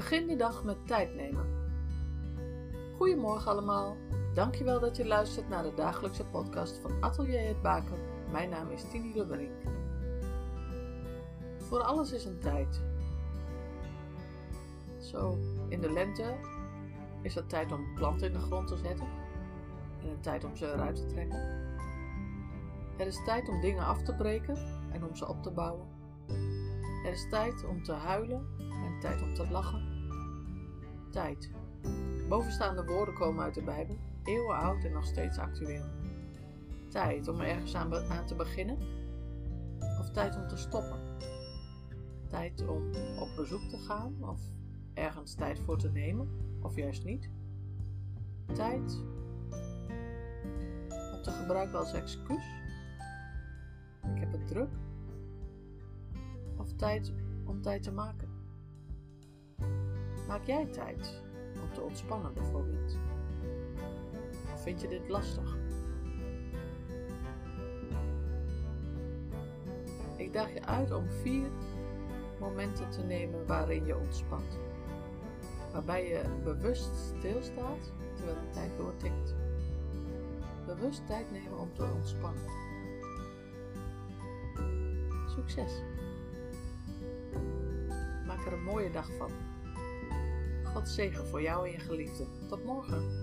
Begin de dag met tijd nemen. Goedemorgen allemaal. Dankjewel dat je luistert naar de dagelijkse podcast van Atelier het Baken. Mijn naam is Tini Lubberink. Voor alles is een tijd. Zo, in de lente is het tijd om planten in de grond te zetten en een tijd om ze eruit te trekken. Er is tijd om dingen af te breken en om ze op te bouwen. Er is tijd om te huilen en tijd om te lachen. Tijd. Bovenstaande woorden komen uit de Bijbel, eeuwen oud en nog steeds actueel. Tijd om ergens aan, te beginnen of tijd om te stoppen. Tijd om op bezoek te gaan of ergens tijd voor te nemen of juist niet. Tijd om te gebruiken als excuus. Ik heb het druk. Of tijd om tijd te maken. Maak jij tijd om te ontspannen bijvoorbeeld? Of vind je dit lastig? Ik daag je uit om vier momenten te nemen waarin je ontspant. Waarbij je bewust stilstaat terwijl de tijd doortikt. Bewust tijd nemen om te ontspannen. Succes! Maak er een mooie dag van. God zegen voor jou en je geliefde. Tot morgen.